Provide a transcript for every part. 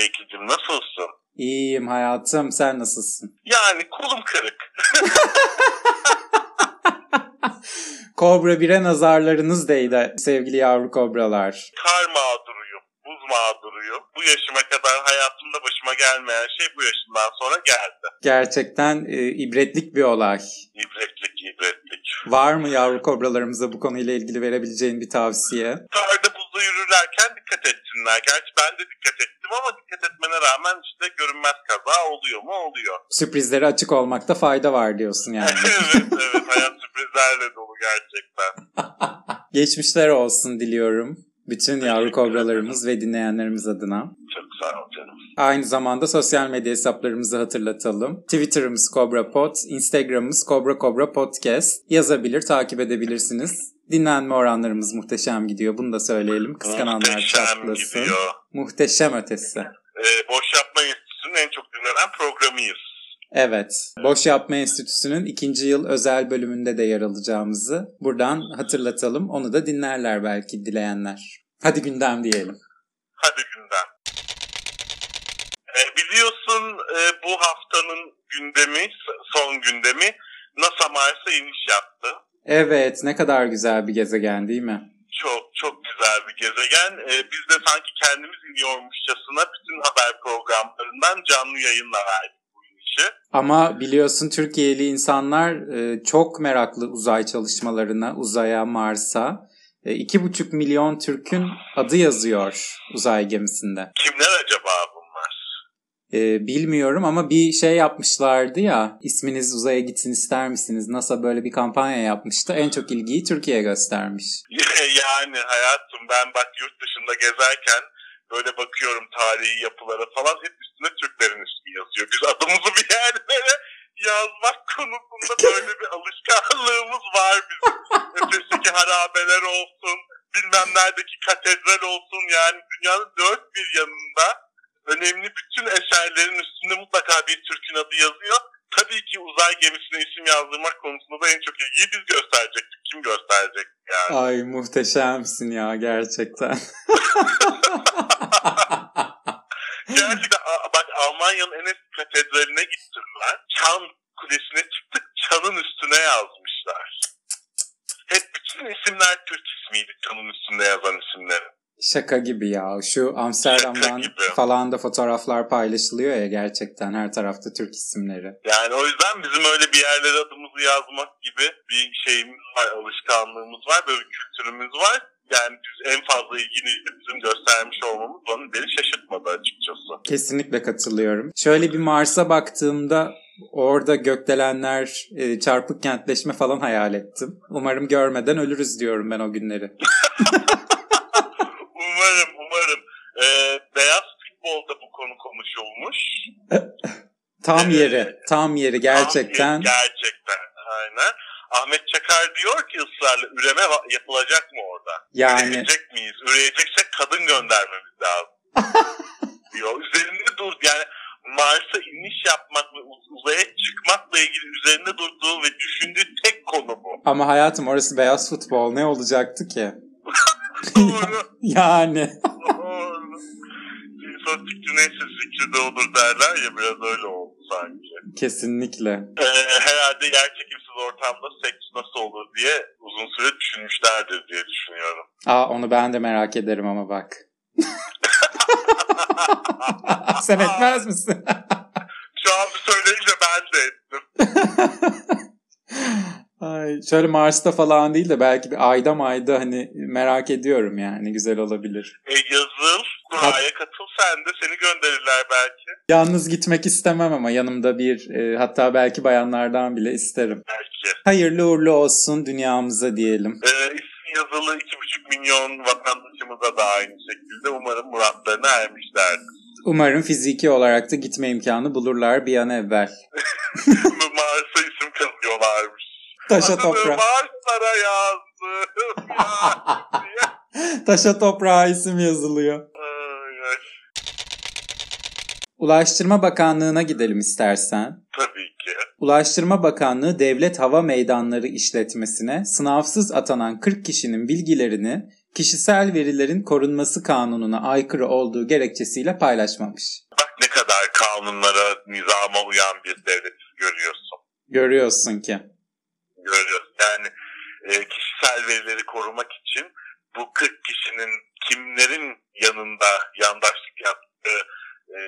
2'cim. Nasılsın? İyiyim hayatım sen nasılsın? Yani kolum kırık. Kobra 1'e nazarlarınız değdi sevgili yavru kobralar. Kar mağduruyum. Buz mağduruyum. Bu yaşıma kadar hayatımda başıma gelmeyen şey bu yaşımdan sonra geldi. Gerçekten e, ibretlik bir olay. İbretlik ibretlik. Var mı yavru kobralarımıza bu konuyla ilgili verebileceğin bir tavsiye? Karda buzda yürürlerken dikkat etsinler. Gerçi ben de dikkat ettim ama dikkat etmene rağmen işte görünmez kaza oluyor mu oluyor. Sürprizlere açık olmakta fayda var diyorsun yani. evet evet hayat sürprizlerle dolu gerçekten. Geçmişler olsun diliyorum. Bütün yavru kobralarımız ve dinleyenlerimiz adına. Çok sağ ol canım. Aynı zamanda sosyal medya hesaplarımızı hatırlatalım. Twitter'ımız Cobra Pod, Instagram'ımız Cobra Cobra Podcast. Yazabilir, takip edebilirsiniz. Dinlenme oranlarımız muhteşem gidiyor. Bunu da söyleyelim. Kıskananlar çatlasın. Muhteşem ötesi. Ee, Boş Yapma Enstitüsü'nün en çok dinlenen programıyız. Evet. Boş Yapma Enstitüsü'nün ikinci yıl özel bölümünde de yer alacağımızı buradan hatırlatalım. Onu da dinlerler belki dileyenler. Hadi gündem diyelim. Hadi gündem. Ee, biliyorsun e, bu haftanın gündemi, son gündemi NASA Mars'a iniş yaptı. Evet, ne kadar güzel bir gezegen değil mi? Çok çok güzel bir gezegen. Ee, biz de sanki kendimiz iniyormuşçasına bütün haber programlarından canlı yayınla verdik inişi. Ama biliyorsun Türkiye'li insanlar e, çok meraklı uzay çalışmalarına, uzaya, Mars'a. E, iki buçuk milyon Türk'ün adı yazıyor uzay gemisinde. Kimler acaba bunlar? E, bilmiyorum ama bir şey yapmışlardı ya, isminiz uzaya gitsin ister misiniz? NASA böyle bir kampanya yapmıştı. En çok ilgiyi Türkiye göstermiş. yani hayatım ben bak yurt dışında gezerken böyle bakıyorum tarihi yapılara falan hep üstüne Türklerin ismi yazıyor. Biz adımızı bir yerlere yazmak konusunda böyle bir alışkanlığımız var bizim. Ötesindeki harabeler olsun, bilmem neredeki katedral olsun yani dünyanın dört bir yanında önemli bütün eserlerin üstünde mutlaka bir Türk'ün adı yazıyor. Tabii ki uzay gemisine isim yazdırmak konusunda da en çok ilgiyi biz gösterecektik. Kim gösterecek yani? Ay muhteşemsin ya gerçekten. Gerçekten bak Almanya'nın en eski katedraline gittim ben. Çan kulesine çıktık. Çanın üstüne yazmışlar. Hep bütün isimler Türk ismiydi çanın üstünde yazan isimlerin. Şaka gibi ya. Şu Amsterdam'dan falan da fotoğraflar paylaşılıyor ya gerçekten her tarafta Türk isimleri. Yani o yüzden bizim öyle bir yerlere adımızı yazmak gibi bir şeyimiz var, alışkanlığımız var, böyle bir kültürümüz var. Yani biz en fazla ilgini bizim göstermiş olmamız bana beni şaşırtmadı açıkçası. Kesinlikle katılıyorum. Şöyle bir Mars'a baktığımda orada gökdelenler, e, çarpık kentleşme falan hayal ettim. Umarım görmeden ölürüz diyorum ben o günleri. Umarım, umarım. Ee, beyaz futbolda bu konu konuşulmuş. Tam yeri, tam yeri gerçekten. Tam Gerçekten, aynen. Ahmet Çakar diyor ki ısrarla üreme yapılacak mı orada? Yani Üreyecek miyiz? Üreyeceksek kadın göndermemiz lazım. diyor. Üzerinde dur. Yani Mars'a iniş yapmak ve uz- uzaya çıkmakla ilgili üzerinde durduğu ve düşündüğü tek konu bu. ama hayatım orası beyaz futbol ne olacaktı ki? Doğru. Yani Doğru. İnsan fikri neyse zikri de olur derler ya biraz öyle oldu sanki. kesinlikle. Ee, herhalde yer çekimsiz ortamda seks nasıl olur diye uzun süre düşünmüşlerdir diye düşünüyorum. Aa onu ben de merak ederim ama bak. Sen etmez misin? Şu an söyleyince ben de ettim. Ay, şöyle Mars'ta falan değil de belki bir ayda mayda hani merak ediyorum yani güzel olabilir. E yazıl, kuraya katıl sen de seni gönderirler belki. Yalnız gitmek istemem ama yanımda bir e, hatta belki bayanlardan bile isterim. Hayırlı uğurlu olsun dünyamıza diyelim. E, ismi yazılı 2,5 milyon vatandaşımız başımıza da aynı şekilde. Umarım muratlarına ermişlerdir. Umarım fiziki olarak da gitme imkanı bulurlar bir an evvel. Mars'a isim kazıyorlarmış. Taşa Adını toprağa. Marslara yazdım. ya. Taşa toprağa isim yazılıyor. Ay. Ulaştırma Bakanlığı'na gidelim istersen. Tabii ki. Ulaştırma Bakanlığı Devlet Hava Meydanları işletmesine sınavsız atanan 40 kişinin bilgilerini kişisel verilerin korunması kanununa aykırı olduğu gerekçesiyle paylaşmamış. Bak ne kadar kanunlara, nizama uyan bir devlet görüyorsun. Görüyorsun ki. Görüyorsun. Yani e, kişisel verileri korumak için bu 40 kişinin kimlerin yanında yandaşlık yaptığı e,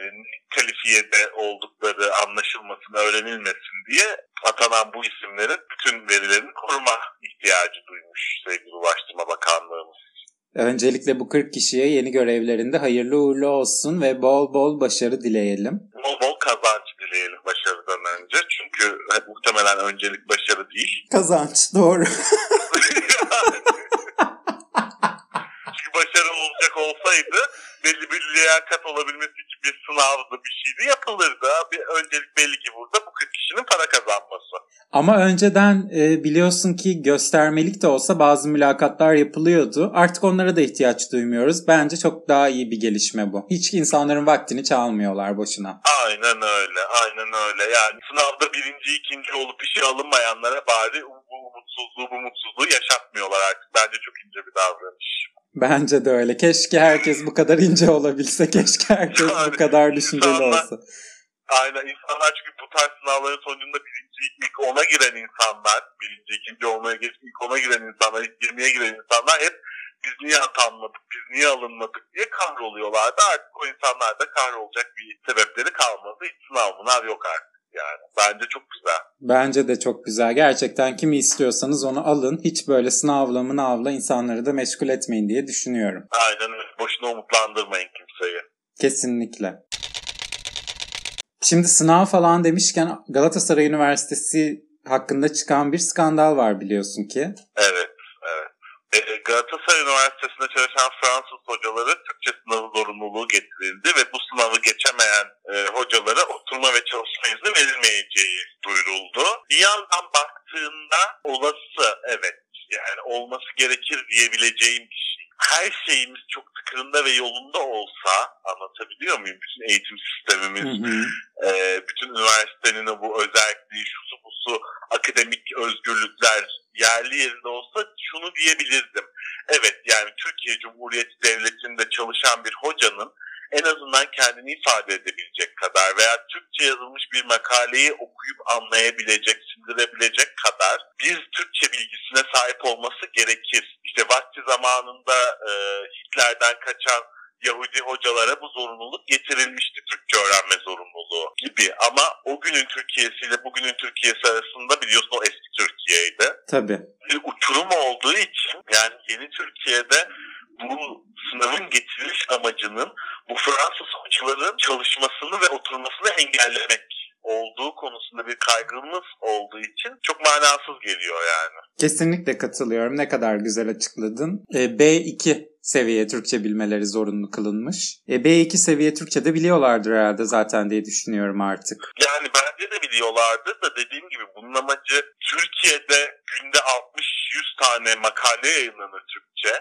kalifiyede oldukları anlaşılmasın, öğrenilmesin diye atanan bu isimlerin bütün verilerini koruma ihtiyacı duymuş sevgili Ulaştırma Bakanlığımız. Öncelikle bu 40 kişiye yeni görevlerinde hayırlı uğurlu olsun ve bol bol başarı dileyelim. Bol bol kazanç dileyelim başarıdan önce. Çünkü muhtemelen öncelik başarı değil. Kazanç doğru. Çünkü başarı olacak olsaydı belli bir liyakat olabilmesi bir sınavdı bir şeydi yapılırdı. Bir öncelik belli ki burada bu 40 kişinin para kazanması. Ama önceden e, biliyorsun ki göstermelik de olsa bazı mülakatlar yapılıyordu. Artık onlara da ihtiyaç duymuyoruz. Bence çok daha iyi bir gelişme bu. Hiç insanların vaktini çalmıyorlar boşuna. Aynen öyle, aynen öyle. Yani sınavda birinci, ikinci olup işe alınmayanlara bari bu umutsuzluğu, bu mutsuzluğu yaşatmıyorlar artık. Bence çok ince bir davranış. Bence de öyle. Keşke herkes bu kadar ince olabilse. Keşke herkes bu Yani kadar düşünceli insanlar- olsa. Aynen insanlar çünkü bu tarz sınavların sonucunda birinci, ilk ona giren insanlar, birinci, ikinci olmaya geç ilk ona giren insanlar, ilk 20'ye giren insanlar hep biz niye atanmadık, biz niye alınmadık diye kahroluyorlardı. Artık o insanlar da kahrolacak bir sebepleri kalmadı. Hiç sınav mınav yok artık yani. Bence çok güzel. Bence de çok güzel. Gerçekten kimi istiyorsanız onu alın. Hiç böyle sınavla mınavla insanları da meşgul etmeyin diye düşünüyorum. Aynen öyle. Boşuna umutlandırmayın kimseyi. Kesinlikle. Şimdi sınav falan demişken Galatasaray Üniversitesi hakkında çıkan bir skandal var biliyorsun ki. Evet, evet. Ee, Galatasaray Üniversitesi'nde çalışan Fransız hocaları Türkçe sınavı zorunluluğu getirildi ve bu sınavı geçemeyen e, hocalara oturma ve çalışma izni verilmeyeceği duyuruldu. Bir yandan baktığında olası evet yani olması gerekir diyebileceğim bir şey. Her şeyimiz çok tıkırında ve yolunda olsa anlatabiliyor muyum? Bütün eğitim sistemimiz, e, bütün üniversitenin bu özelliği, şusu busu, akademik özgürlükler yerli yerinde olsa şunu diyebilirdim. Evet yani Türkiye Cumhuriyeti Devleti'nde çalışan bir hocanın en azından kendini ifade edebilecek kadar veya Türkçe yazılmış bir makaleyi okuyup anlayabilecek, sindirebilecek kadar bir Türkçe bilgisine sahip olması gerekir. İşte vakti zamanında e, Hitler'den kaçan Yahudi hocalara bu zorunluluk getirilmişti Türkçe öğrenme zorunluluğu gibi. Ama o günün Türkiye'si ile bugünün Türkiye'si arasında biliyorsun o eski Türkiye'ydi. Tabii. Bir uçurum olduğu için yani yeni Türkiye'de bu sınavın getiriliş amacının bu Fransız hocaların çalışmasını ve oturmasını engellemek olduğu konusunda bir kaygımız olduğu için çok manasız geliyor yani. Kesinlikle katılıyorum. Ne kadar güzel açıkladın. E, B2 seviye Türkçe bilmeleri zorunlu kılınmış. E, B2 seviye Türkçe de biliyorlardır herhalde zaten diye düşünüyorum artık. Yani bence de biliyorlardır da dediğim gibi bunun amacı Türkiye'de günde 60-100 tane makale yayınlanır Türkçe.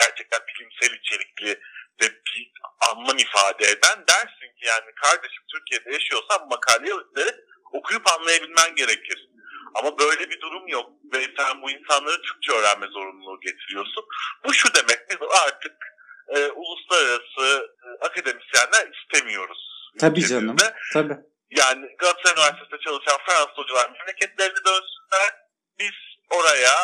Gerçekten bilimsel içerikli ve bir anlam ifade eden dersin ki yani kardeşim Türkiye'de yaşıyorsan makaleleri okuyup anlayabilmen gerekir. Ama böyle bir durum yok ve sen bu insanları Türkçe öğrenme zorunluluğu getiriyorsun. Bu şu demek biz artık e, uluslararası e, akademisyenler istemiyoruz. Tabii canım. Tabii. Yani Galatasaray Üniversitesi'nde çalışan Fransız hocalar memleketlerine dönsünler. Biz oraya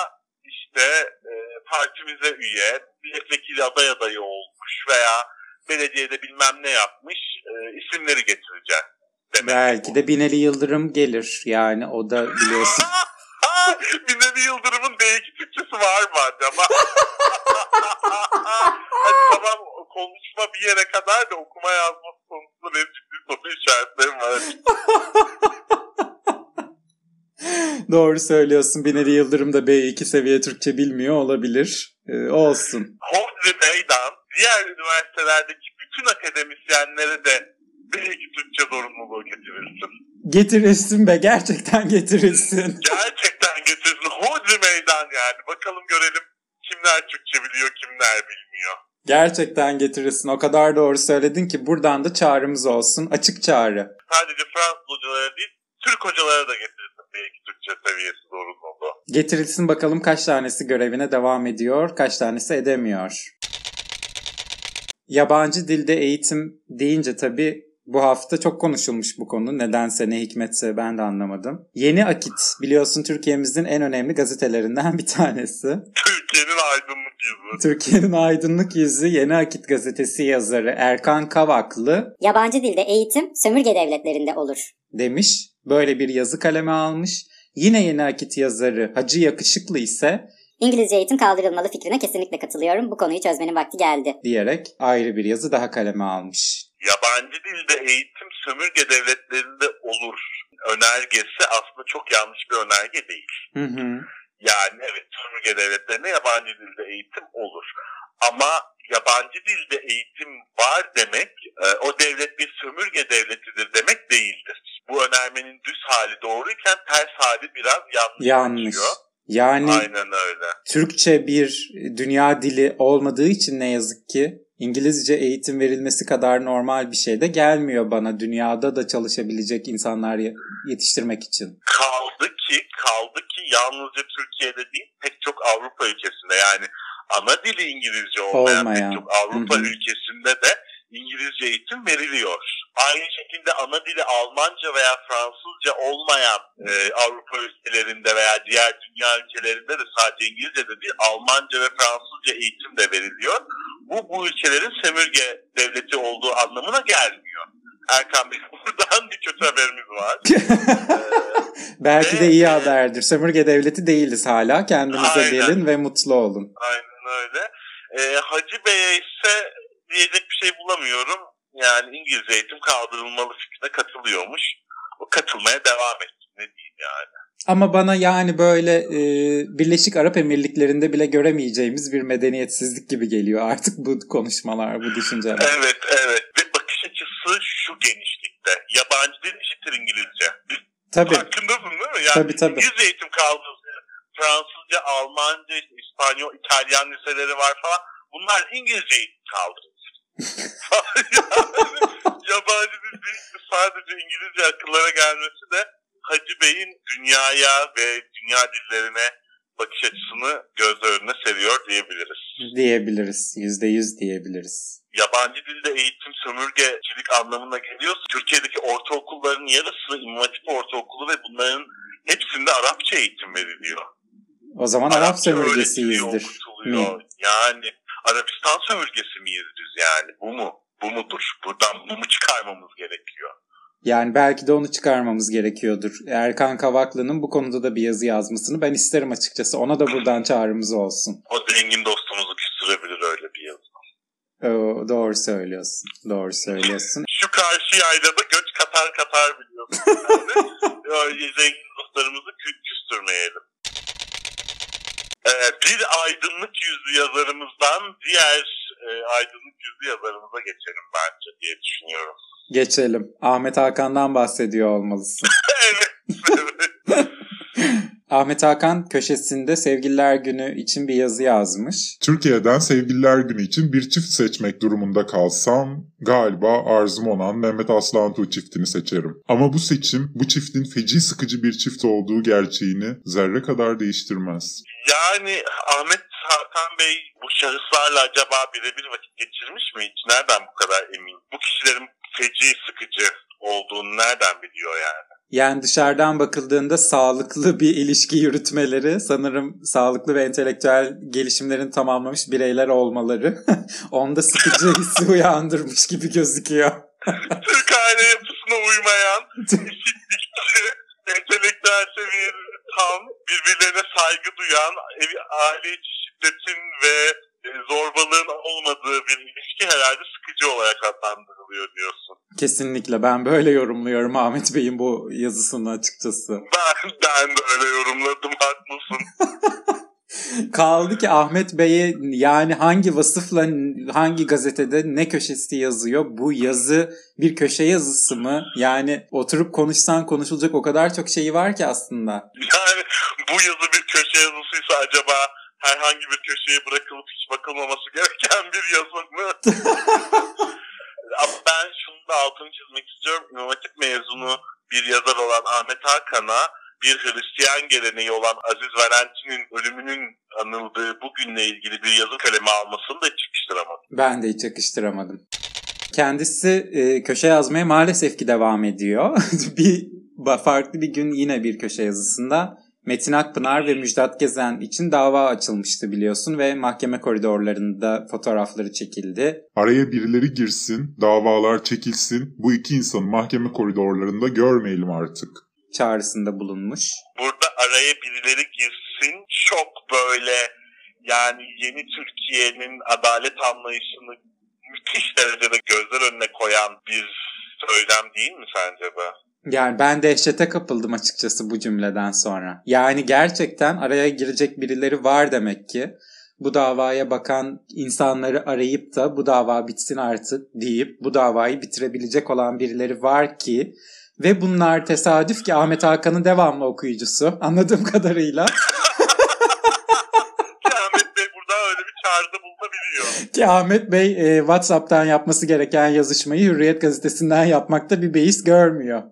işte e, partimize üye, milletvekili aday adayı olmuş veya belediyede bilmem ne yapmış e, isimleri getireceğiz. Demek Belki de Binali Yıldırım gelir. Yani o da biliyorsun. Binali Yıldırım'ın D2 Türkçesi var mı acaba? Hadi tamam konuşma bir yere kadar da okuma yazma konusunda benim ciddi soru işaretlerim var. Doğru söylüyorsun. Binali Yıldırım da B2 seviye Türkçe bilmiyor olabilir. E, olsun. Hodri Meydan diğer üniversitelerdeki bütün akademisyenlere de belki Türkçe zorunluluğu Getirilsin be gerçekten getirilsin. Gerçekten getirsin. Hodri meydan yani. Bakalım görelim kimler Türkçe biliyor, kimler bilmiyor. Gerçekten getirilsin. O kadar doğru söyledin ki buradan da çağrımız olsun. Açık çağrı. Sadece Fransız hocalara değil, Türk hocalara da getirilsin belki Türkçe seviyesi zorunluluğu. Getirilsin bakalım kaç tanesi görevine devam ediyor, kaç tanesi edemiyor. Yabancı dilde eğitim deyince tabii bu hafta çok konuşulmuş bu konu. Nedense ne hikmetse ben de anlamadım. Yeni Akit biliyorsun Türkiye'mizin en önemli gazetelerinden bir tanesi. Türkiye'nin aydınlık yüzü. Türkiye'nin aydınlık yüzü Yeni Akit gazetesi yazarı Erkan Kavaklı Yabancı dilde eğitim sömürge devletlerinde olur. demiş. Böyle bir yazı kaleme almış. Yine Yeni Akit yazarı Hacı Yakışıklı ise İngilizce eğitim kaldırılmalı fikrine kesinlikle katılıyorum. Bu konuyu çözmenin vakti geldi. diyerek ayrı bir yazı daha kaleme almış. Yabancı dilde eğitim sömürge devletlerinde olur önergesi aslında çok yanlış bir önerge değil. Hı hı. Yani evet sömürge devletlerine yabancı dilde eğitim olur. Ama yabancı dilde eğitim var demek e, o devlet bir sömürge devletidir demek değildir. Bu önermenin düz hali doğruyken ters hali biraz yanlış. Yanlış. geçiyor. Yani Aynen öyle. Türkçe bir dünya dili olmadığı için ne yazık ki İngilizce eğitim verilmesi kadar normal bir şey de gelmiyor bana dünyada da çalışabilecek insanlar ye- yetiştirmek için. Kaldı ki kaldı ki yalnızca Türkiye'de değil pek çok Avrupa ülkesinde yani ana dili İngilizce olmayan, Olmayan. pek çok Avrupa Hı hı. ülkesinde de İngilizce eğitim veriliyor. Aynı şekilde ana dili Almanca veya Fransızca olmayan e, Avrupa ülkelerinde veya diğer dünya ülkelerinde de sadece İngilizce de değil Almanca ve Fransızca eğitim de veriliyor. Bu bu ülkelerin sömürge devleti olduğu anlamına gelmiyor. Erkan Bey buradan bir kötü haberimiz var. Belki de iyi haberdir. Sömürge devleti değiliz hala. Kendinize Aynen. gelin ve mutlu olun. Aynen öyle. Ee, Hacı Bey'e ise diyecek bir şey bulamıyorum. Yani İngilizce eğitim kaldırılmalı fikrine katılıyormuş. O katılmaya devam etsin. Ne diyeyim yani. Ama bana yani böyle e, Birleşik Arap Emirlikleri'nde bile göremeyeceğimiz bir medeniyetsizlik gibi geliyor artık bu konuşmalar, bu düşünceler. Evet, evet. Ve bakış açısı şu genişlikte. Yabancı dil eşittir İngilizce. Tabii, Farkındasın değil mi? Yani tabii tabii. İngilizce eğitim kaldırılıyor. Fransızca, Almanca, İspanyol, İtalyan liseleri var falan. Bunlar İngilizce eğitim kaldırılsın. Yani, yabancı dil değil, sadece İngilizce akıllara gelmesi de Hacı Bey'in dünyaya ve dünya dillerine bakış açısını göz önüne seriyor diyebiliriz. Diyebiliriz. Yüzde yüz diyebiliriz. Yabancı dilde eğitim sömürgecilik anlamına geliyorsa Türkiye'deki ortaokulların yarısı İmam Ortaokulu ve bunların hepsinde Arapça eğitim veriliyor. O zaman Arap Arapça sömürgesiyizdir. Yani Arabistan sömürgesi miyiz biz yani? Bu mu? Bu mudur? Buradan bunu mu çıkarmamız gerekiyor? Yani belki de onu çıkarmamız gerekiyordur. Erkan Kavaklı'nın bu konuda da bir yazı yazmasını ben isterim açıkçası. Ona da buradan çağrımız olsun. O zengin dostumuzu küstürebilir öyle bir yazı. Oo, doğru söylüyorsun. Doğru söylüyorsun. Şu karşı yaylada göç katar katar biliyorsun. Yani. Öyle zengin dostlarımızı kü- küstürmeyelim. Bir aydınlık yüzlü yazarımızdan diğer e, aydınlık yüzlü yazarımıza geçelim bence diye düşünüyorum. Geçelim. Ahmet Hakan'dan bahsediyor olmalısın. evet. evet. Ahmet Hakan köşesinde Sevgililer Günü için bir yazı yazmış. Türkiye'den sevgililer günü için bir çift seçmek durumunda kalsam galiba arzum olan Mehmet Aslantuğ çiftini seçerim. Ama bu seçim bu çiftin feci sıkıcı bir çift olduğu gerçeğini zerre kadar değiştirmez. Yani Ahmet Hakan Bey bu şahıslarla acaba birebir vakit geçirmiş mi hiç? Nereden bu kadar emin? Bu kişilerin feci sıkıcı olduğunu nereden biliyor yani? Yani dışarıdan bakıldığında sağlıklı bir ilişki yürütmeleri sanırım sağlıklı ve entelektüel gelişimlerini tamamlamış bireyler olmaları onda sıkıcı hissi uyandırmış gibi gözüküyor. Türk aile yapısına uymayan, eşitlikçi, entelektüel seviyeleri tam, birbirlerine saygı duyan, aile içi şiddetin ve zorbalığın olmadığı bir ilişki herhalde sıkıcı olarak adlandırılıyor diyorsun. Kesinlikle ben böyle yorumluyorum Ahmet Bey'in bu yazısını açıkçası. Ben, ben de öyle yorumladım, haklısın. Kaldı ki Ahmet Bey'e yani hangi vasıfla hangi gazetede ne köşesi yazıyor? Bu yazı bir köşe yazısı mı? Yani oturup konuşsan konuşulacak o kadar çok şeyi var ki aslında. Yani bu yazı bir köşe yazısıysa acaba herhangi bir köşeye bırakılıp hiç bakılmaması gereken bir yazı mı? Ama ben şunu da altını çizmek istiyorum. İmam Hatip mezunu bir yazar olan Ahmet Hakan'a bir Hristiyan geleneği olan Aziz Valentin'in ölümünün anıldığı bugünle ilgili bir yazı kalemi almasını da hiç yakıştıramadım. Ben de hiç yakıştıramadım. Kendisi e, köşe yazmaya maalesef ki devam ediyor. bir farklı bir gün yine bir köşe yazısında Metin Akpınar ve Müjdat Gezen için dava açılmıştı biliyorsun ve mahkeme koridorlarında fotoğrafları çekildi. Araya birileri girsin, davalar çekilsin, bu iki insanı mahkeme koridorlarında görmeyelim artık. Çağrısında bulunmuş. Burada araya birileri girsin çok böyle yani yeni Türkiye'nin adalet anlayışını müthiş derecede gözler önüne koyan bir söylem değil mi sence be? Yani ben dehşete kapıldım açıkçası bu cümleden sonra. Yani gerçekten araya girecek birileri var demek ki. Bu davaya bakan insanları arayıp da bu dava bitsin artık deyip bu davayı bitirebilecek olan birileri var ki ve bunlar tesadüf ki Ahmet Hakan'ın devamlı okuyucusu anladığım kadarıyla. ki Ahmet Bey burada öyle bir çağrıda bulunabiliyor. Ki Ahmet Bey e, WhatsApp'tan yapması gereken yazışmayı Hürriyet gazetesinden yapmakta bir beis görmüyor.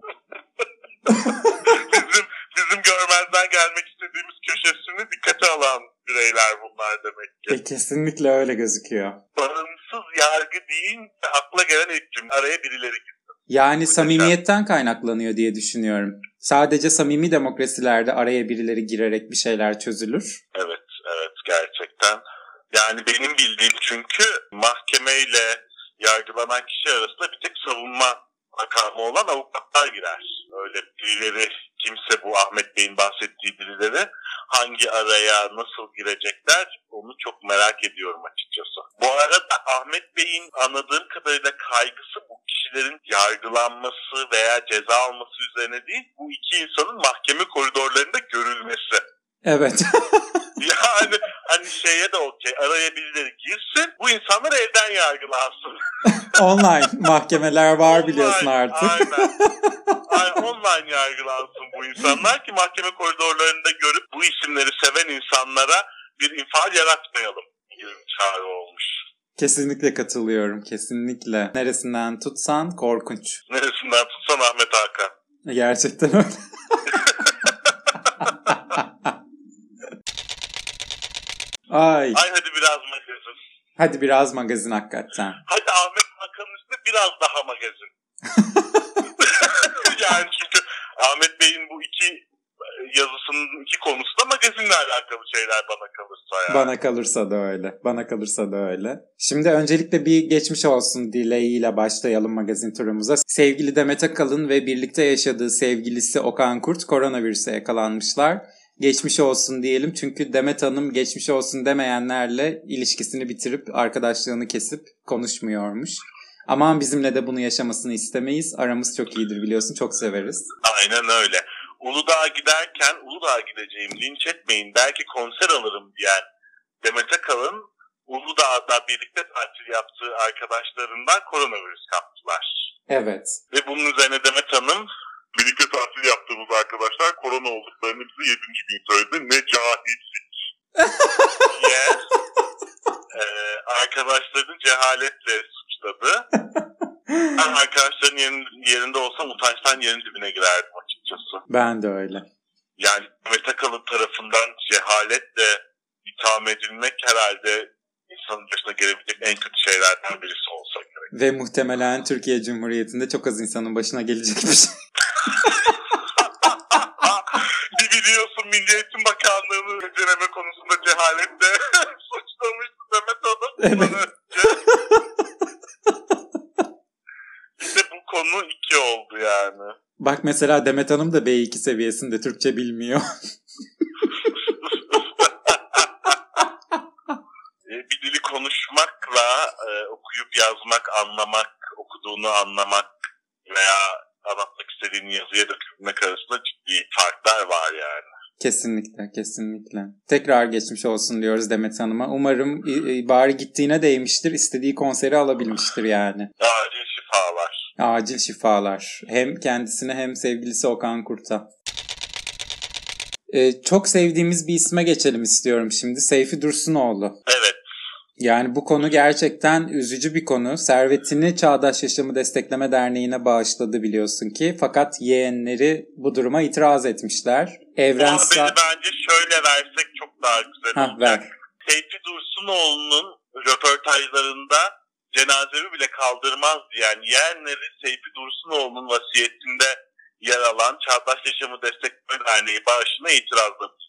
Bizim bizim görmezden gelmek istediğimiz köşesini dikkate alan bireyler bunlar demek ki. E, kesinlikle öyle gözüküyor. Bağımsız yargı deyince akla gelen ilk cümle araya birileri girsin. Yani samimiyetten kaynaklanıyor diye düşünüyorum. Sadece samimi demokrasilerde araya birileri girerek bir şeyler çözülür. Evet, evet gerçekten. Yani benim bildiğim çünkü mahkemeyle yargılanan kişi arasında bir tek savunma makamı olan avukatlar girer. Öyle birileri kimse bu Ahmet Bey'in bahsettiği birileri hangi araya nasıl girecekler onu çok merak ediyorum açıkçası. Bu arada Ahmet Bey'in anladığım kadarıyla kaygısı bu kişilerin yargılanması veya ceza alması üzerine değil bu iki insanın mahkeme koridorlarında görülmesi. Evet. yani hani şeye de okey araya birileri girsin bu insanlar evden yargılansın. online mahkemeler var Online, biliyorsun artık. Aynen. Aynen, online yargılansın bu insanlar ki mahkeme koridorlarında görüp bu isimleri seven insanlara bir infial yaratmayalım gibi bir çağrı olmuş. Kesinlikle katılıyorum. Kesinlikle. Neresinden tutsan korkunç. Neresinden tutsan Ahmet Hakan. Gerçekten öyle. Ay. Ay hadi biraz magazin. Hadi biraz magazin hakikaten. Hadi Ahmet Hakan'ın üstüne biraz daha magazin. yani çünkü Ahmet Bey'in bu iki yazısının iki konusu da magazinle alakalı şeyler bana kalırsa yani. Bana kalırsa da öyle. Bana kalırsa da öyle. Şimdi öncelikle bir geçmiş olsun dileğiyle başlayalım magazin turumuza. Sevgili Demet Akalın ve birlikte yaşadığı sevgilisi Okan Kurt koronavirüse yakalanmışlar. Geçmiş olsun diyelim çünkü Demet Hanım geçmiş olsun demeyenlerle ilişkisini bitirip arkadaşlığını kesip konuşmuyormuş. Aman bizimle de bunu yaşamasını istemeyiz. Aramız çok iyidir biliyorsun çok severiz. Aynen öyle. Uludağ'a giderken Uludağ'a gideceğim linç etmeyin belki konser alırım diyen Demet Akalın Uludağ'da birlikte tatil yaptığı arkadaşlarından koronavirüs kaptılar. Evet. Ve bunun üzerine Demet Hanım birlikte tatil yaptığımız arkadaşlar korona olduklarını bize 7. gün söyledi. Ne cahillik diye e, arkadaşlarını cehaletle suçladı. Ben arkadaşların yerin, yerinde olsam utançtan yerin dibine girerdim açıkçası. Ben de öyle. Yani Mehmet Akalın tarafından cehaletle itham edilmek herhalde insanın başına gelebilecek en kötü şeylerden birisi olsa gerek. Ve muhtemelen Türkiye Cumhuriyeti'nde çok az insanın başına gelecek bir şey. bir biliyorsun Milli Eğitim Bakanlığı'nı deneme konusunda cehaletle suçlamıştı Mehmet Hanım. Evet. işte bu konu iki oldu yani. Bak mesela Demet Hanım da B2 seviyesinde Türkçe bilmiyor. E, bir dili konuşmakla e, okuyup yazmak, anlamak, okuduğunu anlamak istediğini yazıya dökülmek arasında ciddi farklar var yani. Kesinlikle, kesinlikle. Tekrar geçmiş olsun diyoruz Demet Hanım'a. Umarım bari gittiğine değmiştir, istediği konseri alabilmiştir yani. Acil şifalar. Acil şifalar. Hem kendisine hem sevgilisi Okan Kurt'a. Ee, çok sevdiğimiz bir isme geçelim istiyorum şimdi. Seyfi Dursunoğlu. Evet. Yani bu konu gerçekten üzücü bir konu. Servetini Çağdaş Yaşamı Destekleme Derneği'ne bağışladı biliyorsun ki. Fakat yeğenleri bu duruma itiraz etmişler. Evrensel... bence şöyle versek çok daha güzel Hah, olacak. ver. Seyfi Dursunoğlu'nun röportajlarında cenazemi bile kaldırmaz diyen yeğenleri Seyfi Dursunoğlu'nun vasiyetinde yer alan Çağdaş Yaşamı Destekleme Derneği bağışına bulundu.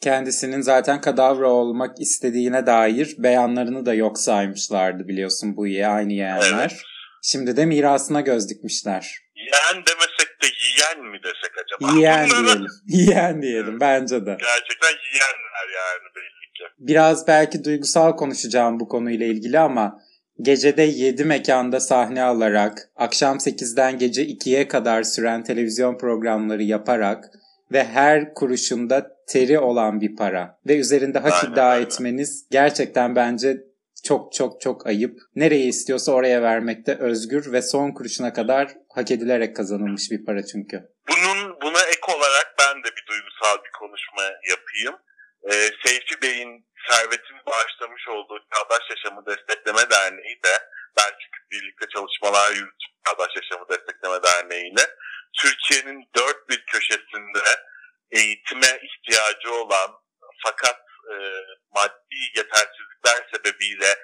Kendisinin zaten kadavra olmak istediğine dair beyanlarını da yok saymışlardı biliyorsun bu ye aynı yeğenler. Evet. Şimdi de mirasına göz dikmişler. Yeğen demesek de yiyen mi desek acaba? Yiyen Bunları diyelim. Yiyen diyelim bence de. Gerçekten yiyenler yani belli ki. Biraz belki duygusal konuşacağım bu konuyla ilgili ama gecede 7 mekanda sahne alarak, akşam 8'den gece 2'ye kadar süren televizyon programları yaparak ve her kuruşunda teri olan bir para ve üzerinde hak Aynen iddia öyle. etmeniz gerçekten bence çok çok çok ayıp. Nereye istiyorsa oraya vermekte özgür ve son kuruşuna kadar hak edilerek kazanılmış bir para çünkü. Bunun buna ek olarak ben de bir duygusal bir konuşma yapayım. Ee, Seyfi Bey'in servetini bağışlamış olduğu Çağdaş Yaşamı Destekleme Derneği de ben çünkü birlikte çalışmalar yürüttüm Çağdaş Yaşamı Destekleme Derneği ile Türkiye'nin dört bir köşesinde eğitime ihtiyacı olan fakat e, maddi yetersizlikler sebebiyle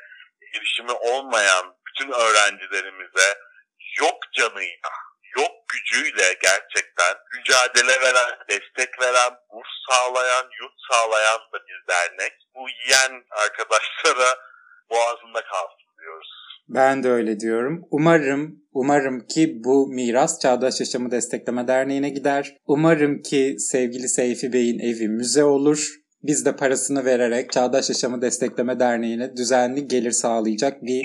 erişimi olmayan bütün öğrencilerimize yok canıyla, yok gücüyle gerçekten mücadele veren, destek veren, burs sağlayan, yurt sağlayan da bir dernek. Bu yiyen arkadaşlara boğazında kalsın diyoruz. Ben de öyle diyorum. Umarım, umarım ki bu miras Çağdaş Yaşamı Destekleme Derneği'ne gider. Umarım ki sevgili Seyfi Bey'in evi müze olur. Biz de parasını vererek Çağdaş Yaşamı Destekleme Derneği'ne düzenli gelir sağlayacak bir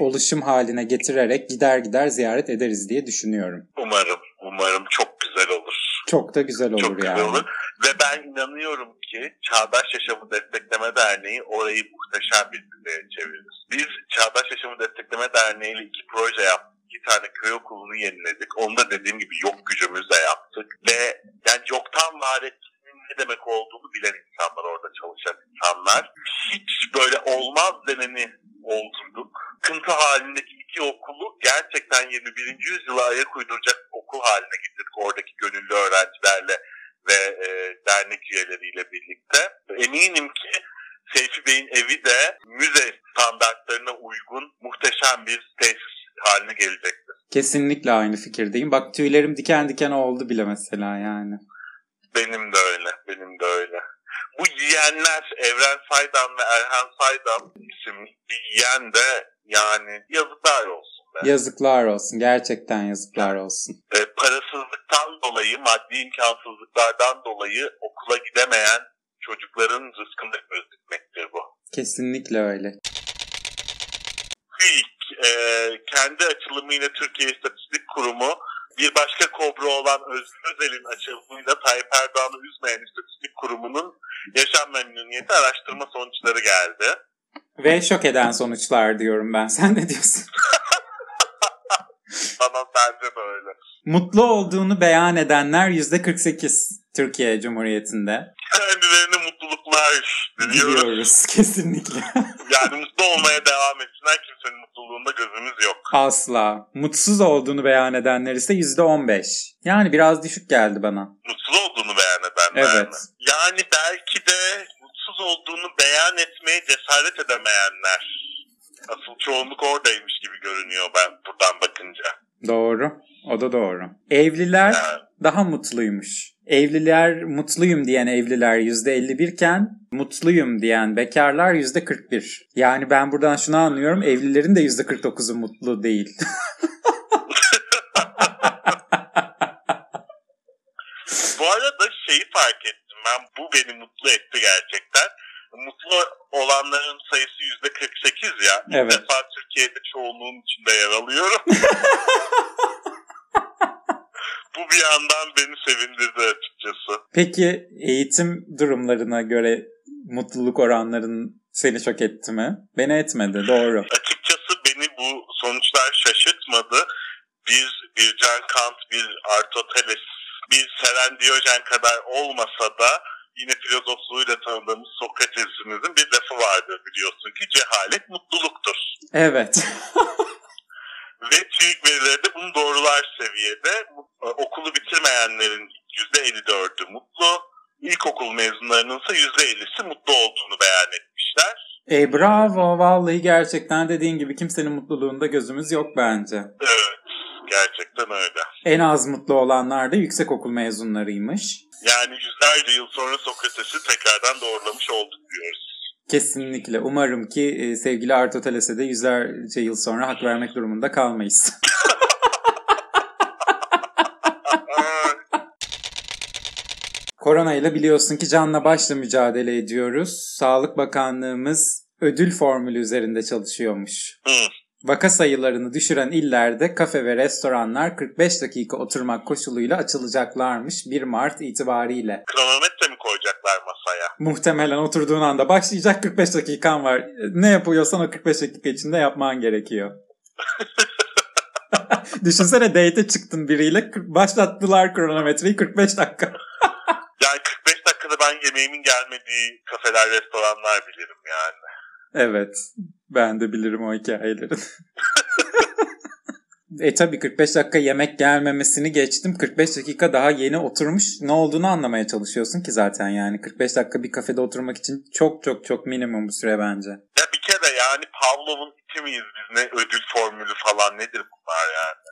oluşum haline getirerek gider gider ziyaret ederiz diye düşünüyorum. Umarım, umarım çok güzel olur. Çok da güzel olur Çok güzel yani. olur. Ve ben inanıyorum ki Çağdaş Yaşamı Destekleme Derneği orayı muhteşem bir müzeye çevirir. Biz Çağdaş Yaşamı Destekleme Derneği ile iki proje yaptık. İki tane köy okulunu yeniledik. Onu da dediğim gibi yok gücümüzle yaptık. Ve yani yoktan var etmenin ne demek olduğunu bilen insanlar orada çalışan insanlar. Hiç böyle olmaz deneni oldurduk. Sıkıntı halindeki iki okulu gerçekten 21. yüzyıla ayak uyduracak okul haline getirdik. Oradaki gönüllü öğrencilerle ve e, dernek üyeleriyle birlikte. Eminim ki Seyfi Bey'in evi de müze standartlarına uygun muhteşem bir tesis haline gelecektir. Kesinlikle aynı fikirdeyim. Bak tüylerim diken diken oldu bile mesela yani. Benim de öyle, benim de öyle. Bu yiyenler Evren Saydam ve Erhan Saydam isimli bir yiyen de yani yazıklar olsun be. Yazıklar olsun. Gerçekten yazıklar olsun. E, parasızlıktan dolayı, maddi imkansızlıklardan dolayı okula gidemeyen çocukların rızkını göz dikmektir bu. Kesinlikle öyle. TÜİK e, kendi açılımıyla Türkiye İstatistik Kurumu bir başka kobra olan Özgür Özel'in açılımıyla Tayyip Erdoğan'ı üzmeyen İstatistik Kurumu'nun yaşam memnuniyeti araştırma sonuçları geldi. Ve şok eden sonuçlar diyorum ben. Sen ne diyorsun? Bana bence de öyle. Mutlu olduğunu beyan edenler %48 Türkiye Cumhuriyeti'nde. Kendilerine mutluluklar diliyoruz. Biliyoruz kesinlikle. Yani mutlu olmaya devam etsinler. Kimsenin mutluluğunda gözümüz yok. Asla. Mutsuz olduğunu beyan edenler ise %15. Yani biraz düşük geldi bana. Mutsuz olduğunu beyan edenler Evet. mi? Yani belki de mutsuz olduğunu beyan etmeye cesaret edemeyenler. Asıl çoğunluk oradaymış gibi görünüyor ben buradan bakınca. Doğru. O da doğru. Evliler Yani daha mutluymuş. Evliler mutluyum diyen evliler %51 iken mutluyum diyen bekarlar %41. Yani ben buradan şunu anlıyorum. Evlilerin de %49'u mutlu değil. bu arada şeyi fark ettim ben. Bu beni mutlu etti gerçekten. Mutlu olanların sayısı yüzde 48 ya. Evet. defa Türkiye'de çoğunluğun içinde yer alıyorum. bu bir yandan beni sevindirdi açıkçası. Peki eğitim durumlarına göre mutluluk oranların seni şok etti mi? Beni etmedi doğru. Açıkçası beni bu sonuçlar şaşırtmadı. Bir Bircan Kant, bir Aristoteles, bir Seren Diyojen kadar olmasa da yine filozofluğuyla tanıdığımız Sokrates'imizin bir lafı vardır biliyorsun ki cehalet mutluluktur. Evet. Ve TÜİK verileri de bunu doğrular seviyede. Okulu bitirmeyenlerin %54'ü mutlu, ilkokul mezunlarının ise %50'si mutlu olduğunu beyan etmişler. E bravo vallahi gerçekten dediğin gibi kimsenin mutluluğunda gözümüz yok bence. Evet, gerçekten öyle. En az mutlu olanlar da yüksekokul mezunlarıymış. Yani yüzlerce yıl sonra Sokrates'i tekrardan doğrulamış olduk diyoruz. Kesinlikle. Umarım ki e, sevgili Aristoteles'e de yüzlerce yıl sonra hak vermek durumunda kalmayız. Korona ile biliyorsun ki canla başla mücadele ediyoruz. Sağlık Bakanlığımız ödül formülü üzerinde çalışıyormuş. Hı. Vaka sayılarını düşüren illerde kafe ve restoranlar 45 dakika oturmak koşuluyla açılacaklarmış 1 Mart itibariyle. kronometre mi koyacaklar masaya? Muhtemelen oturduğun anda başlayacak 45 dakikan var. Ne yapıyorsan o 45 dakika içinde yapman gerekiyor. Düşünsene date'e çıktın biriyle başlattılar kronometreyi 45 dakika. Yani 45 dakikada ben yemeğimin gelmediği kafeler, restoranlar bilirim yani. Evet. Ben de bilirim o hikayeleri. e tabi 45 dakika yemek gelmemesini geçtim. 45 dakika daha yeni oturmuş. Ne olduğunu anlamaya çalışıyorsun ki zaten yani. 45 dakika bir kafede oturmak için çok çok çok minimum bu süre bence. Ya bir kere yani Pavlov'un iti miyiz biz ne ödül formülü falan nedir bunlar yani?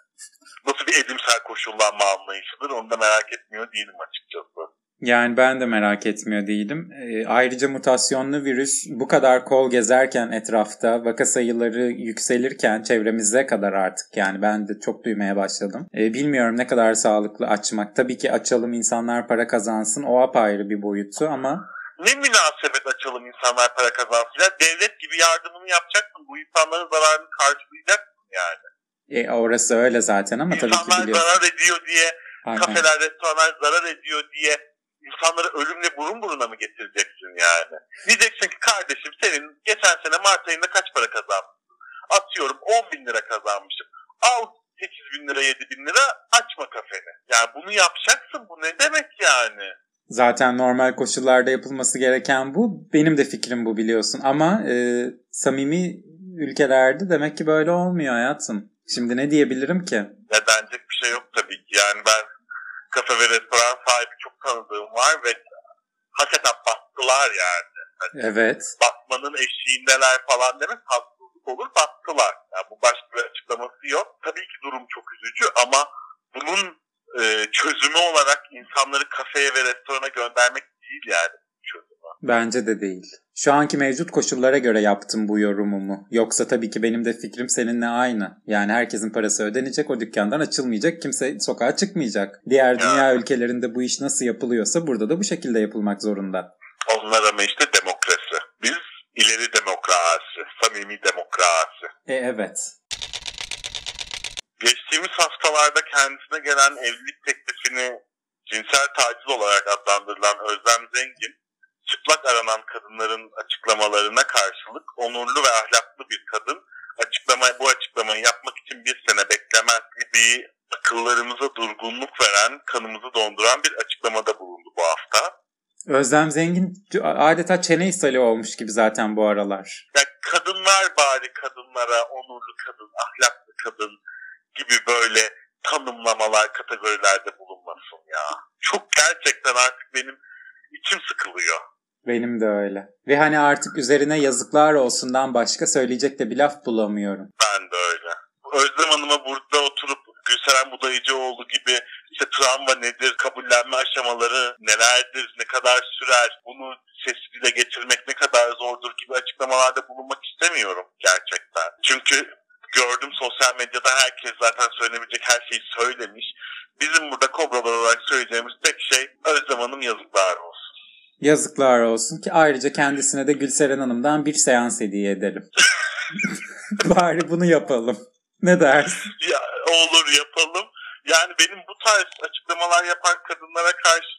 Nasıl bir edimsel koşullanma anlayışıdır onu da merak etmiyor değilim açıkçası. Yani ben de merak etmiyor değilim. E, ayrıca mutasyonlu virüs bu kadar kol gezerken etrafta, vaka sayıları yükselirken çevremize kadar artık yani ben de çok duymaya başladım. E, bilmiyorum ne kadar sağlıklı açmak. Tabii ki açalım insanlar para kazansın o apayrı bir boyutu ama Ne münasebet açalım insanlar para kazansın. Ya devlet gibi yardımını yapacaksın. Bu insanların zararını karşılayacaksın yani. e, orası öyle zaten ama tabii ki İnsanlar biliyorsun. zarar ediyor diye, Aynen. kafeler, restoranlar zarar ediyor diye insanları ölümle burun buruna mı getireceksin yani? Diyeceksin ki kardeşim senin geçen sene Mart ayında kaç para kazanmışsın? Atıyorum 10 bin lira kazanmışım. Al 8 bin lira 7 bin lira açma kafeni. Yani bunu yapacaksın bu ne demek yani? Zaten normal koşullarda yapılması gereken bu. Benim de fikrim bu biliyorsun. Ama e, samimi ülkelerde demek ki böyle olmuyor hayatım. Şimdi ne diyebilirim ki? Ya denecek bir şey yok tabii ki. Yani ben kafe ve restoran sahibi çok tanıdığım var ve hakikaten battılar yani. Evet. batmanın eşiğindeler falan demek haksızlık olur battılar. Yani bu başka bir açıklaması yok. Tabii ki durum çok üzücü ama bunun e, çözümü olarak insanları kafeye ve restorana göndermek değil yani çözümü. Bence de değil. Şu anki mevcut koşullara göre yaptım bu yorumumu. Yoksa tabii ki benim de fikrim seninle aynı. Yani herkesin parası ödenecek, o dükkandan açılmayacak, kimse sokağa çıkmayacak. Diğer dünya ülkelerinde bu iş nasıl yapılıyorsa burada da bu şekilde yapılmak zorunda. Onlar ama işte demokrasi. Biz ileri demokrasi, samimi demokrasi. E evet. Geçtiğimiz haftalarda kendisine gelen evlilik teklifini cinsel taciz olarak adlandırılan Özlem Zengin, çıplak aranan kadınların açıklamalarına karşılık onurlu ve ahlaklı bir kadın açıklama, bu açıklamayı yapmak için bir sene beklemez gibi akıllarımıza durgunluk veren, kanımızı donduran bir açıklamada bulundu bu hafta. Özlem Zengin adeta çene ishali olmuş gibi zaten bu aralar. Ya kadınlar bari kadınlara onurlu kadın, ahlaklı kadın gibi böyle tanımlamalar, kategorilerde bulunmasın ya. Çok gerçekten artık benim içim sıkılıyor. Benim de öyle. Ve hani artık üzerine yazıklar olsundan başka söyleyecek de bir laf bulamıyorum. Ben de öyle. Özlem Hanım'a burada oturup Gülseren Budayıcıoğlu gibi işte travma nedir, kabullenme aşamaları nelerdir, ne kadar sürer, bunu sesli getirmek ne kadar zordur gibi açıklamalarda bulunmak istemiyorum gerçekten. Çünkü gördüm sosyal medyada herkes zaten söylenebilecek her şeyi söylemiş. Bizim burada kobralar olarak söyleyeceğimiz tek şey Özlem Hanım yazıklar olsun. Yazıklar olsun ki ayrıca kendisine de Gülseren Hanım'dan bir seans hediye edelim. Bari bunu yapalım. Ne dersin? Ya, olur yapalım. Yani benim bu tarz açıklamalar yapan kadınlara karşı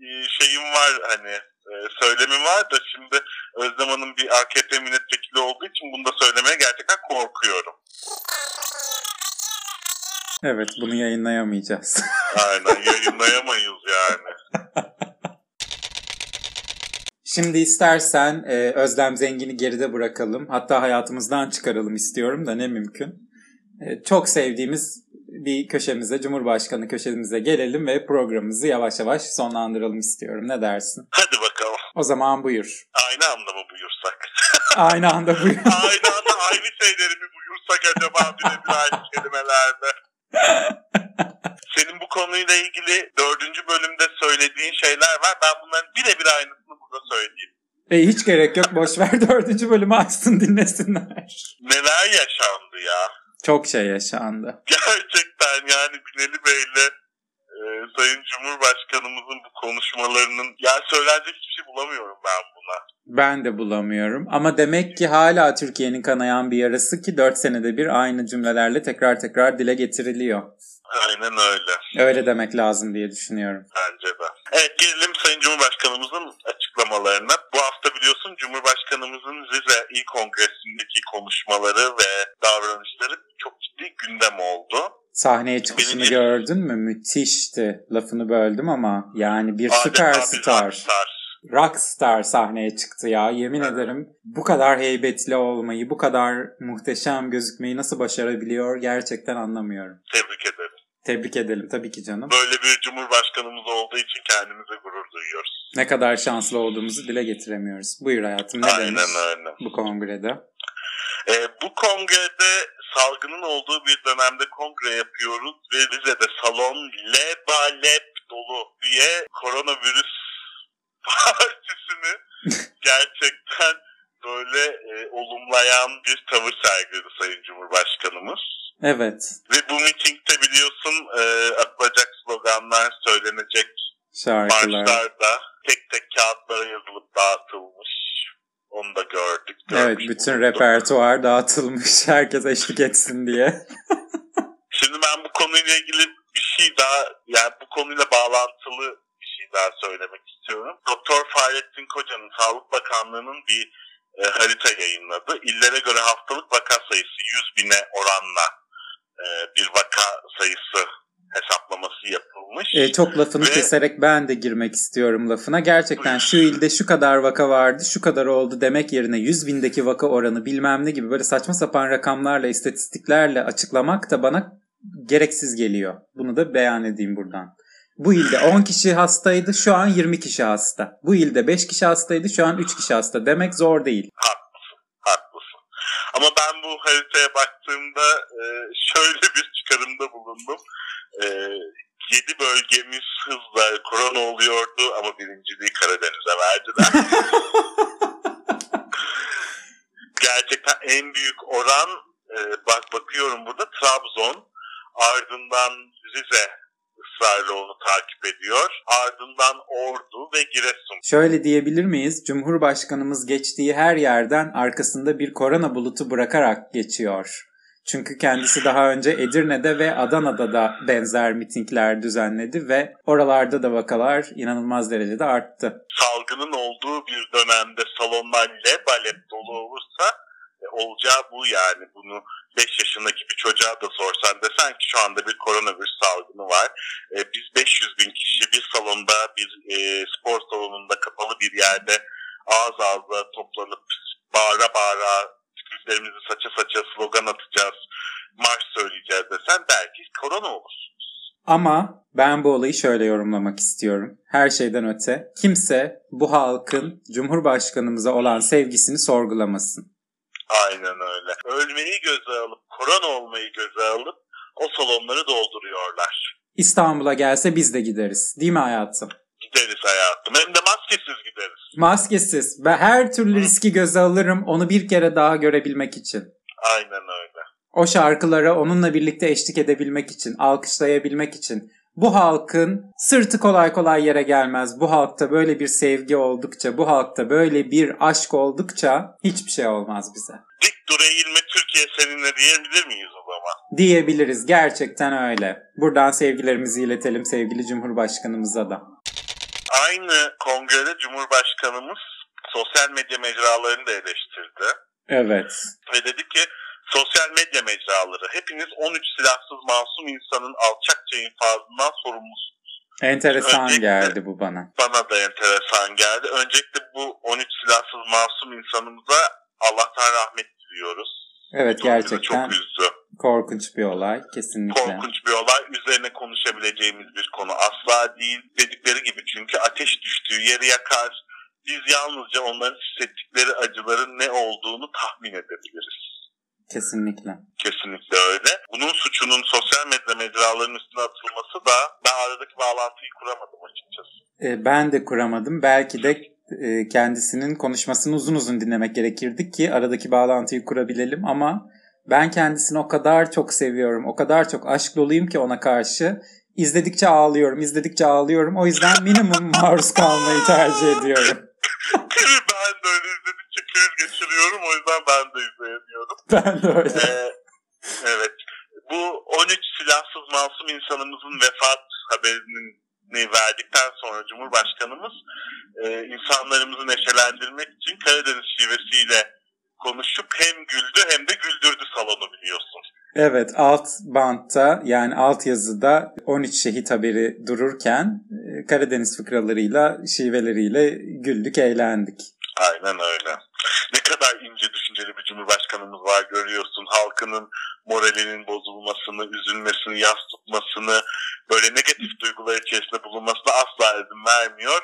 e, şeyim var hani e, söylemim var da şimdi Özlem Hanım bir AKP milletvekili olduğu için bunu da söylemeye gerçekten korkuyorum. Evet bunu yayınlayamayacağız. Aynen yayınlayamayız yani. Şimdi istersen e, Özlem Zengin'i geride bırakalım. Hatta hayatımızdan çıkaralım istiyorum da ne mümkün. E, çok sevdiğimiz bir köşemize, Cumhurbaşkanı köşemize gelelim ve programımızı yavaş yavaş sonlandıralım istiyorum. Ne dersin? Hadi bakalım. O zaman buyur. Aynı anda mı buyursak? Aynı anda buyur. aynı anda aynı şeyleri mi buyursak acaba birebir aynı kelimelerde? Senin bu konuyla ilgili dördüncü bölümde söylediğin şeyler var. Ben bunların birebir aynısını burada söyleyeyim. E, hiç gerek yok. Boş ver dördüncü bölümü açsın dinlesinler. Neler yaşandı ya? Çok şey yaşandı. Gerçekten yani Binali Bey'le e, Sayın Cumhurbaşkanımızın bu konuşmalarının ya söylenecek hiçbir şey bulamıyorum ben buna. Ben de bulamıyorum. Ama demek ki hala Türkiye'nin kanayan bir yarası ki 4 senede bir aynı cümlelerle tekrar tekrar dile getiriliyor. Aynen öyle. Öyle demek lazım diye düşünüyorum. Bence de. Evet gelelim Sayın Cumhurbaşkanımızın açıklamalarına. Bu hafta biliyorsun Cumhurbaşkanımızın Rize İl Kongresi'ndeki konuşmaları ve davranışları çok ciddi gündem oldu. Sahneye çıkışını Benim- gördün mü? Müthişti. Lafını böldüm ama yani bir Adeta süperstar. bir rockstar. Rockstar sahneye çıktı ya. Yemin ederim bu kadar heybetli olmayı, bu kadar muhteşem gözükmeyi nasıl başarabiliyor gerçekten anlamıyorum. Tebrik ederim. Tebrik edelim tabii ki canım. Böyle bir Cumhurbaşkanımız olduğu için kendimize gurur duyuyoruz. Ne kadar şanslı olduğumuzu dile getiremiyoruz. Buyur hayatım ne Aynen demiş öyle. bu kongrede? Ee, bu kongrede salgının olduğu bir dönemde kongre yapıyoruz ve Rize'de salon lebalep dolu diye koronavirüs partisini gerçekten böyle e, olumlayan bir tavır sergiledi Sayın Cumhurbaşkanımız. Evet. Ve bu mitingde biliyorsun e, atılacak sloganlar söylenecek Şarkılar. marşlar da tek tek kağıtlara yazılıp dağıtılmış. Onu da gördük. Evet bütün bulunduk. repertuar dağıtılmış herkes eşlik etsin diye. Şimdi ben bu konuyla ilgili bir şey daha yani bu konuyla bağlantılı bir şey daha söylemek istiyorum. Doktor Fahrettin Koca'nın Sağlık Bakanlığı'nın bir e, harita yayınladı. İllere göre haftalık vaka sayısı 100 bine oranla bir vaka sayısı hesaplaması yapılmış. E, çok lafını Ve- keserek ben de girmek istiyorum lafına. Gerçekten şu ilde şu kadar vaka vardı, şu kadar oldu demek yerine 100 bindeki vaka oranı bilmem ne gibi böyle saçma sapan rakamlarla, istatistiklerle açıklamak da bana gereksiz geliyor. Bunu da beyan edeyim buradan. Bu ilde 10 kişi hastaydı, şu an 20 kişi hasta. Bu ilde 5 kişi hastaydı, şu an 3 kişi hasta. Demek zor değil. Haklısın. Ama ben bu haritaya baktığımda e, şöyle bir çıkarımda bulundum. E, 7 bölgemiz hızla korona oluyordu ama birinciliği Karadeniz'e verdiler. Gerçekten en büyük oran e, bak bakıyorum burada Trabzon ardından Rize ısrarla onu takip ediyor. Ardından Ordu ve Giresun. Şöyle diyebilir miyiz? Cumhurbaşkanımız geçtiği her yerden arkasında bir korona bulutu bırakarak geçiyor. Çünkü kendisi daha önce Edirne'de ve Adana'da da benzer mitingler düzenledi ve oralarda da vakalar inanılmaz derecede arttı. salgının olduğu bir dönemde salonlar lebalep dolu olursa e, olacağı bu yani. Bunu 5 yaşındaki bir çocuğa da sorsan desen ki şu anda bir koronavirüs salgını var. E, biz 500 bin kişi bir salonda bir e, spor salonunda kapalı bir yerde ağız ağza toplanıp bağıra bağıra tükürüklerimizi saça saça slogan atacağız, marş söyleyeceğiz desen belki korona olur. Ama ben bu olayı şöyle yorumlamak istiyorum. Her şeyden öte kimse bu halkın Cumhurbaşkanımıza olan sevgisini sorgulamasın. Aynen öyle. Ölmeyi göze alıp, korona olmayı göze alıp o salonları dolduruyorlar. İstanbul'a gelse biz de gideriz. Değil mi hayatım? Gideriz hayatım. Hem de maskesiz gideriz. Maskesiz ve her türlü riski göze alırım onu bir kere daha görebilmek için. Aynen öyle. O şarkılara onunla birlikte eşlik edebilmek için, alkışlayabilmek için. Bu halkın sırtı kolay kolay yere gelmez. Bu halkta böyle bir sevgi oldukça, bu halkta böyle bir aşk oldukça hiçbir şey olmaz bize. Dik dur eğilme Türkiye seninle diyebilir miyiz o zaman? Diyebiliriz gerçekten öyle. Buradan sevgilerimizi iletelim sevgili Cumhurbaşkanımıza da. aynı kongrede Cumhurbaşkanımız sosyal medya mecralarını da eleştirdi. Evet. Ve dedi ki sosyal medya mecraları hepiniz 13 silahsız masum insanın alçakça infazından sorumlusunuz. Enteresan Öncelikle- geldi bu bana. Bana da enteresan geldi. Öncelikle bu 13 silahsız masum insanımıza Allah'tan rahmet diliyoruz. Evet Bu gerçekten Çok üzdü. korkunç bir olay kesinlikle. Korkunç bir olay. Üzerine konuşabileceğimiz bir konu asla değil. Dedikleri gibi çünkü ateş düştüğü yeri yakar. Biz yalnızca onların hissettikleri acıların ne olduğunu tahmin edebiliriz. Kesinlikle. Kesinlikle öyle. Bunun suçunun sosyal medya mecralarının üstüne atılması da ben aradaki bağlantıyı kuramadım açıkçası. E, ben de kuramadım. Belki de e, kendisinin konuşmasını uzun uzun dinlemek gerekirdi ki aradaki bağlantıyı kurabilelim ama ben kendisini o kadar çok seviyorum. O kadar çok aşk doluyum ki ona karşı. İzledikçe ağlıyorum, izledikçe ağlıyorum. O yüzden minimum maruz kalmayı tercih ediyorum. ben de öyle izledikçe kriz geçiriyorum o yüzden ben de izleyemiyorum. Ben de öyle. Ee, evet. Bu 13 silahsız masum insanımızın vefat haberini verdikten sonra Cumhurbaşkanımız e, insanlarımızı neşelendirmek için Karadeniz şivesiyle konuşup hem güldü hem de güldürdü salonu biliyorsun. Evet alt bantta yani alt yazıda 13 şehit haberi dururken e, Karadeniz fıkralarıyla şiveleriyle güldük eğlendik. Aynen öyle. Ne kadar ince düşünceli bir cumhurbaşkanımız var görüyorsun. Halkının moralinin bozulmasını, üzülmesini, yas tutmasını, böyle negatif duygular içerisinde bulunmasına asla izin vermiyor.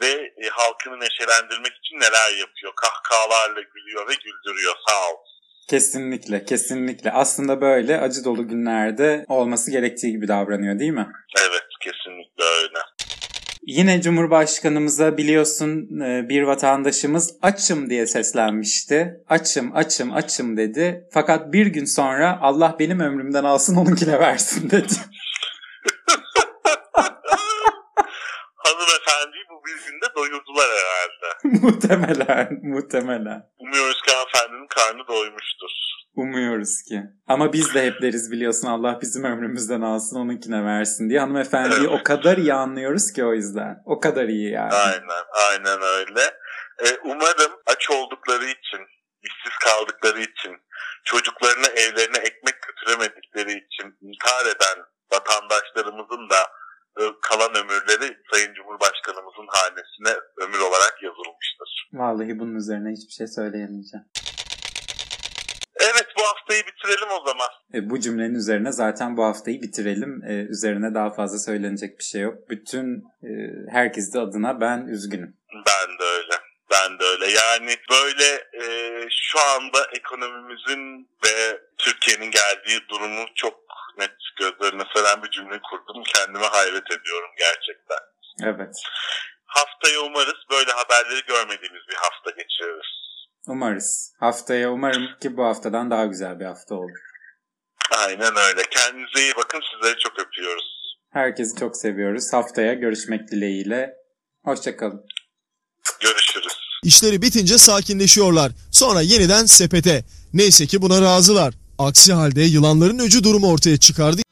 Ve e, halkını neşelendirmek için neler yapıyor. Kahkahalarla gülüyor ve güldürüyor. Sağ ol. Kesinlikle kesinlikle aslında böyle acı dolu günlerde olması gerektiği gibi davranıyor değil mi? Evet kesinlikle öyle. Yine Cumhurbaşkanımıza biliyorsun e, bir vatandaşımız açım diye seslenmişti. Açım, açım, açım dedi. Fakat bir gün sonra Allah benim ömrümden alsın onunkine versin dedi. Hanımefendiyi bu bir günde doyurdular herhalde. muhtemelen, muhtemelen. Umuyoruz ki hanımefendinin karnı doymuştur. Umuyoruz ki. Ama biz de hep deriz biliyorsun Allah bizim ömrümüzden alsın onunkine versin diye. Hanımefendiyi o kadar iyi anlıyoruz ki o yüzden. O kadar iyi yani. Aynen, aynen öyle. Ee, umarım aç oldukları için, işsiz kaldıkları için, çocuklarına evlerine ekmek götüremedikleri için intihar eden vatandaşlarımızın da e, kalan ömürleri Sayın Cumhurbaşkanımızın hanesine ömür olarak yazılmıştır. Vallahi bunun üzerine hiçbir şey söyleyemeyeceğim. Evet bu haftayı bitirelim o zaman. E, bu cümlenin üzerine zaten bu haftayı bitirelim. E, üzerine daha fazla söylenecek bir şey yok. Bütün e, herkes de adına ben üzgünüm. Ben de öyle. Ben de öyle. Yani böyle e, şu anda ekonomimizin ve Türkiye'nin geldiği durumu çok net gözlerine seren bir cümle kurdum. Kendime hayret ediyorum gerçekten. Evet. Haftaya umarız böyle haberleri görmediğimiz bir hafta geçiririz. Umarız. Haftaya umarım ki bu haftadan daha güzel bir hafta olur. Aynen öyle. Kendinize iyi bakın. Sizleri çok öpüyoruz. Herkesi çok seviyoruz. Haftaya görüşmek dileğiyle. Hoşçakalın. Görüşürüz. İşleri bitince sakinleşiyorlar. Sonra yeniden sepete. Neyse ki buna razılar. Aksi halde yılanların öcü durumu ortaya çıkardı.